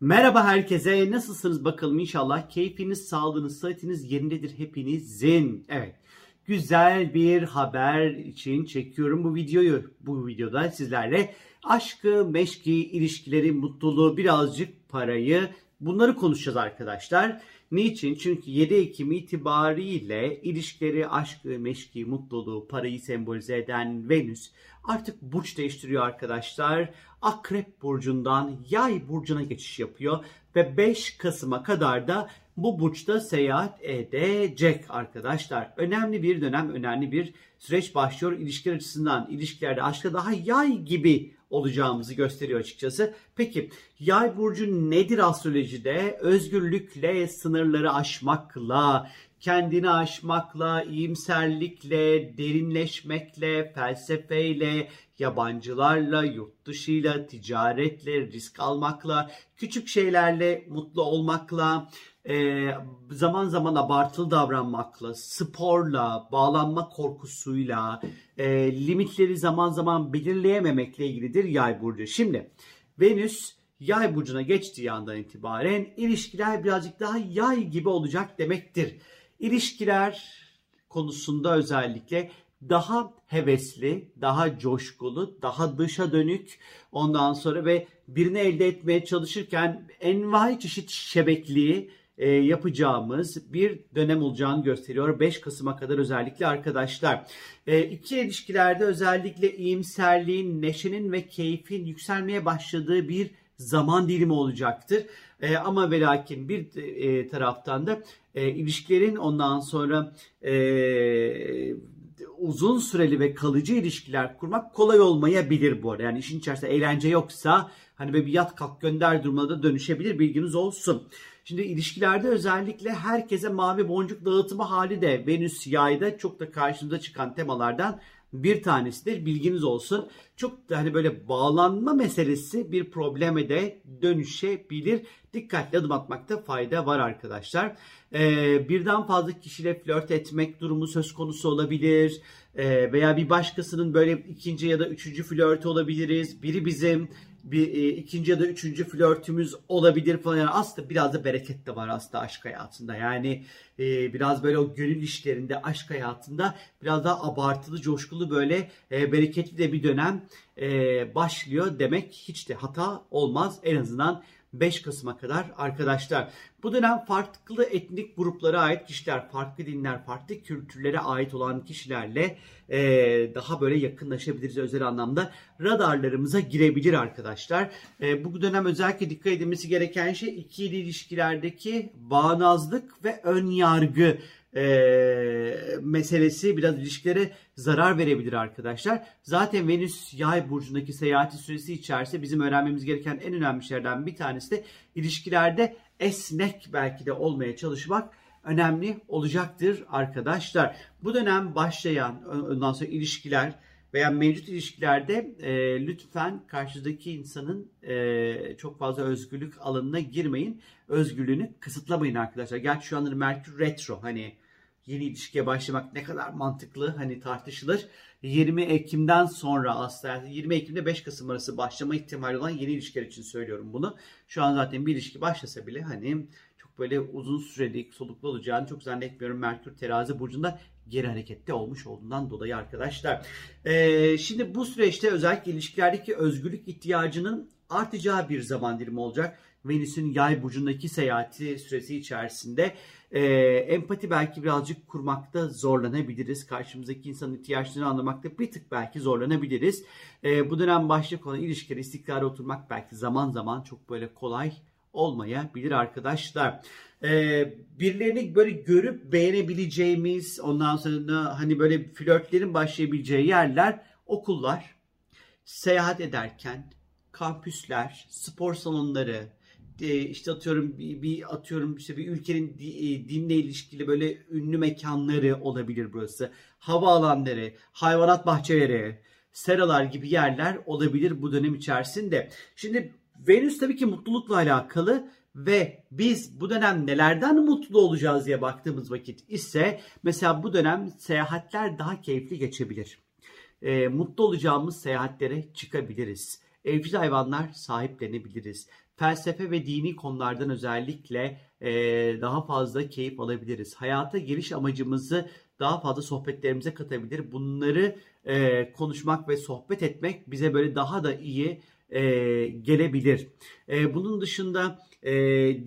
Merhaba herkese. Nasılsınız bakalım inşallah. Keyfiniz, sağlığınız, sıhhatiniz yerindedir hepinizin. Evet. Güzel bir haber için çekiyorum bu videoyu. Bu videoda sizlerle aşkı, meşki, ilişkileri, mutluluğu, birazcık parayı bunları konuşacağız arkadaşlar. Niçin? Çünkü 7 Ekim itibariyle ilişkileri, aşkı, meşki, mutluluğu, parayı sembolize eden Venüs artık burç değiştiriyor arkadaşlar. Akrep burcundan Yay burcuna geçiş yapıyor ve 5 Kasım'a kadar da bu burçta seyahat edecek arkadaşlar. Önemli bir dönem, önemli bir süreç başlıyor ilişkiler açısından. İlişkilerde aşkta daha yay gibi olacağımızı gösteriyor açıkçası. Peki yay burcu nedir astrolojide? Özgürlükle, sınırları aşmakla, kendini aşmakla, iyimserlikle, derinleşmekle, felsefeyle, yabancılarla, yurt dışıyla, ticaretle, risk almakla, küçük şeylerle mutlu olmakla, e, zaman zaman abartılı davranmakla, sporla, bağlanma korkusuyla, e, limitleri zaman zaman belirleyememekle ilgilidir yay burcu. Şimdi Venüs yay burcuna geçtiği andan itibaren ilişkiler birazcık daha yay gibi olacak demektir. İlişkiler konusunda özellikle daha hevesli, daha coşkulu, daha dışa dönük ondan sonra ve birini elde etmeye çalışırken envai çeşit şebekliği e, yapacağımız bir dönem olacağını gösteriyor. 5 Kasım'a kadar özellikle arkadaşlar. E, iki ilişkilerde özellikle iyimserliğin, neşenin ve keyfin yükselmeye başladığı bir zaman dilimi olacaktır. E, ama ve lakin bir e, taraftan da e, ilişkilerin ondan sonra e, uzun süreli ve kalıcı ilişkiler kurmak kolay olmayabilir bu arada. Yani işin içerisinde eğlence yoksa hani böyle bir yat kalk gönder durumuna da dönüşebilir bilginiz olsun. Şimdi ilişkilerde özellikle herkese mavi boncuk dağıtımı hali de Venüs yayda çok da karşımıza çıkan temalardan bir tanesidir. Bilginiz olsun. Çok da hani böyle bağlanma meselesi bir probleme de dönüşebilir. Dikkatli adım atmakta fayda var arkadaşlar. Ee, birden fazla kişiyle flört etmek durumu söz konusu olabilir. Ee, veya bir başkasının böyle ikinci ya da üçüncü flörtü olabiliriz. Biri bizim bir e, ikinci ya da üçüncü flörtümüz olabilir falan. Yani aslında biraz da bereket de var aslında aşk hayatında. Yani e, biraz böyle o gönül işlerinde, aşk hayatında biraz daha abartılı, coşkulu böyle e, bereketli de bir dönem e, başlıyor demek hiç de hata olmaz. En azından 5 Kasım'a kadar arkadaşlar. Bu dönem farklı etnik gruplara ait kişiler, farklı dinler, farklı kültürlere ait olan kişilerle e, daha böyle yakınlaşabiliriz özel anlamda. Radarlarımıza girebilir arkadaşlar. E, bu dönem özellikle dikkat edilmesi gereken şey ikili ilişkilerdeki bağnazlık ve ön yargı e, meselesi biraz ilişkilere zarar verebilir arkadaşlar. Zaten Venüs yay burcundaki seyahati süresi içerisinde bizim öğrenmemiz gereken en önemli şeylerden bir tanesi de ilişkilerde esnek belki de olmaya çalışmak önemli olacaktır arkadaşlar. Bu dönem başlayan ondan sonra ilişkiler veya mevcut ilişkilerde e, lütfen karşıdaki insanın e, çok fazla özgürlük alanına girmeyin. Özgürlüğünü kısıtlamayın arkadaşlar. Gerçi şu anda Merkür retro hani yeni ilişkiye başlamak ne kadar mantıklı hani tartışılır. 20 Ekim'den sonra aslında 20 Ekim'de 5 Kasım arası başlama ihtimali olan yeni ilişkiler için söylüyorum bunu. Şu an zaten bir ilişki başlasa bile hani çok böyle uzun süreli soluklu olacağını çok zannetmiyorum. Merkür terazi burcunda geri harekette olmuş olduğundan dolayı arkadaşlar. Ee, şimdi bu süreçte özellikle ilişkilerdeki özgürlük ihtiyacının artacağı bir zaman dilimi olacak. Venüs'ün yay burcundaki seyahati süresi içerisinde e, empati belki birazcık kurmakta zorlanabiliriz. Karşımızdaki insanın ihtiyaçlarını anlamakta bir tık belki zorlanabiliriz. E, bu dönem başlık olan ilişkileri istikrara oturmak belki zaman zaman çok böyle kolay olmayabilir arkadaşlar. Ee, birilerini böyle görüp beğenebileceğimiz ondan sonra hani böyle flörtlerin başlayabileceği yerler okullar, seyahat ederken, kampüsler, spor salonları, e, işte atıyorum bir, bir atıyorum işte bir ülkenin e, dinle ilişkili böyle ünlü mekanları olabilir burası. Havaalanları, hayvanat bahçeleri, seralar gibi yerler olabilir bu dönem içerisinde. Şimdi Venüs tabii ki mutlulukla alakalı ve biz bu dönem nelerden mutlu olacağız diye baktığımız vakit ise mesela bu dönem seyahatler daha keyifli geçebilir. E, mutlu olacağımız seyahatlere çıkabiliriz evcil hayvanlar sahiplenebiliriz. Felsefe ve dini konulardan özellikle e, daha fazla keyif alabiliriz. Hayata giriş amacımızı daha fazla sohbetlerimize katabilir. Bunları e, konuşmak ve sohbet etmek bize böyle daha da iyi e, gelebilir. E, bunun dışında e,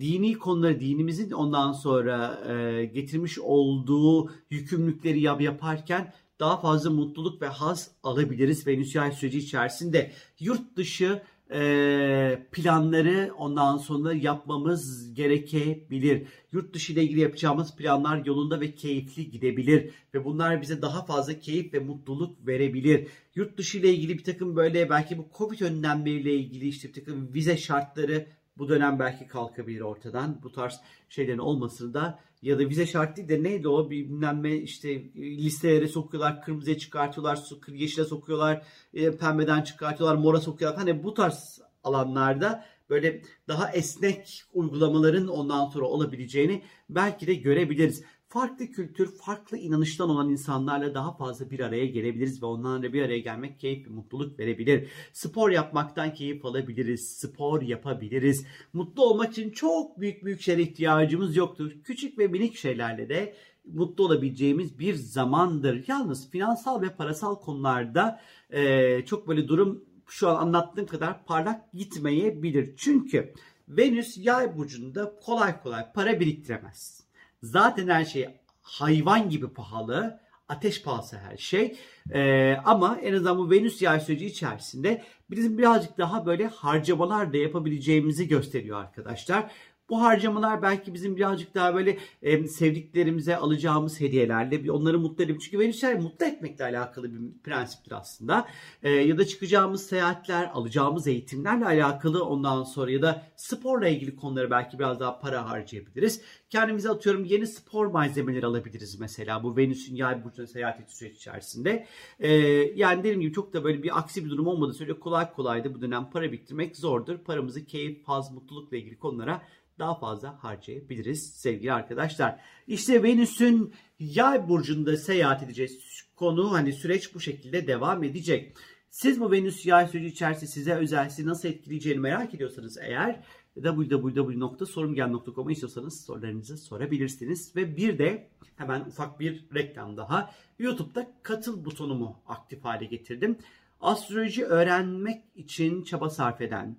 dini konuları, dinimizin ondan sonra e, getirmiş olduğu yükümlülükleri yap yaparken daha fazla mutluluk ve haz alabiliriz Venüs yay süreci içerisinde. Yurt dışı e, planları ondan sonra yapmamız gerekebilir. Yurt dışı ile ilgili yapacağımız planlar yolunda ve keyifli gidebilir ve bunlar bize daha fazla keyif ve mutluluk verebilir. Yurt dışı ile ilgili bir takım böyle belki bu Covid önlemleriyle ilgili işte bir takım vize şartları bu dönem belki kalkabilir ortadan. Bu tarz şeylerin olmasını da ya da vize şart değil de neydi o bilmem ne işte listelere sokuyorlar, kırmızıya çıkartıyorlar, yeşile sokuyorlar, e, pembeden çıkartıyorlar, mora sokuyorlar. Hani bu tarz alanlarda böyle daha esnek uygulamaların ondan sonra olabileceğini belki de görebiliriz farklı kültür, farklı inanıştan olan insanlarla daha fazla bir araya gelebiliriz ve onlarla bir araya gelmek keyif ve mutluluk verebilir. Spor yapmaktan keyif alabiliriz, spor yapabiliriz. Mutlu olmak için çok büyük büyük şeylere ihtiyacımız yoktur. Küçük ve minik şeylerle de mutlu olabileceğimiz bir zamandır. Yalnız finansal ve parasal konularda e, çok böyle durum şu an anlattığım kadar parlak gitmeyebilir. Çünkü Venüs yay burcunda kolay kolay para biriktiremez. Zaten her şey hayvan gibi pahalı. Ateş pahası her şey. Ee, ama en azından bu Venüs yay süreci içerisinde bizim birazcık daha böyle harcamalar da yapabileceğimizi gösteriyor arkadaşlar. Bu harcamalar belki bizim birazcık daha böyle e, sevdiklerimize alacağımız hediyelerle onları mutlu edelim. Çünkü Venüsler mutlu etmekle alakalı bir prensiptir aslında. E, ya da çıkacağımız seyahatler, alacağımız eğitimlerle alakalı ondan sonra ya da sporla ilgili konuları belki biraz daha para harcayabiliriz. Kendimize atıyorum yeni spor malzemeleri alabiliriz mesela bu Venüs'ün yay burcuna seyahat ettiği süreç içerisinde. E, yani dediğim gibi çok da böyle bir aksi bir durum olmadığı sürece kolay kolay da bu dönem para biriktirmek zordur. Paramızı keyif, haz, mutlulukla ilgili konulara daha fazla harcayabiliriz sevgili arkadaşlar. İşte Venüs'ün yay burcunda seyahat edeceğiz konu hani süreç bu şekilde devam edecek. Siz bu Venüs yay süreci içerisinde size özel sizi nasıl etkileyeceğini merak ediyorsanız eğer www.sorumgel.com'a istiyorsanız sorularınızı sorabilirsiniz. Ve bir de hemen ufak bir reklam daha. YouTube'da katıl butonumu aktif hale getirdim. Astroloji öğrenmek için çaba sarf eden,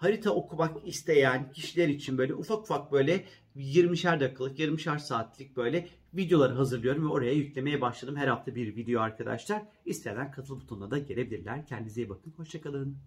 harita okumak isteyen kişiler için böyle ufak ufak böyle 20'şer dakikalık, 20'şer saatlik böyle videoları hazırlıyorum ve oraya yüklemeye başladım. Her hafta bir video arkadaşlar. İsteyen katıl butonuna da gelebilirler. Kendinize iyi bakın. Hoşçakalın.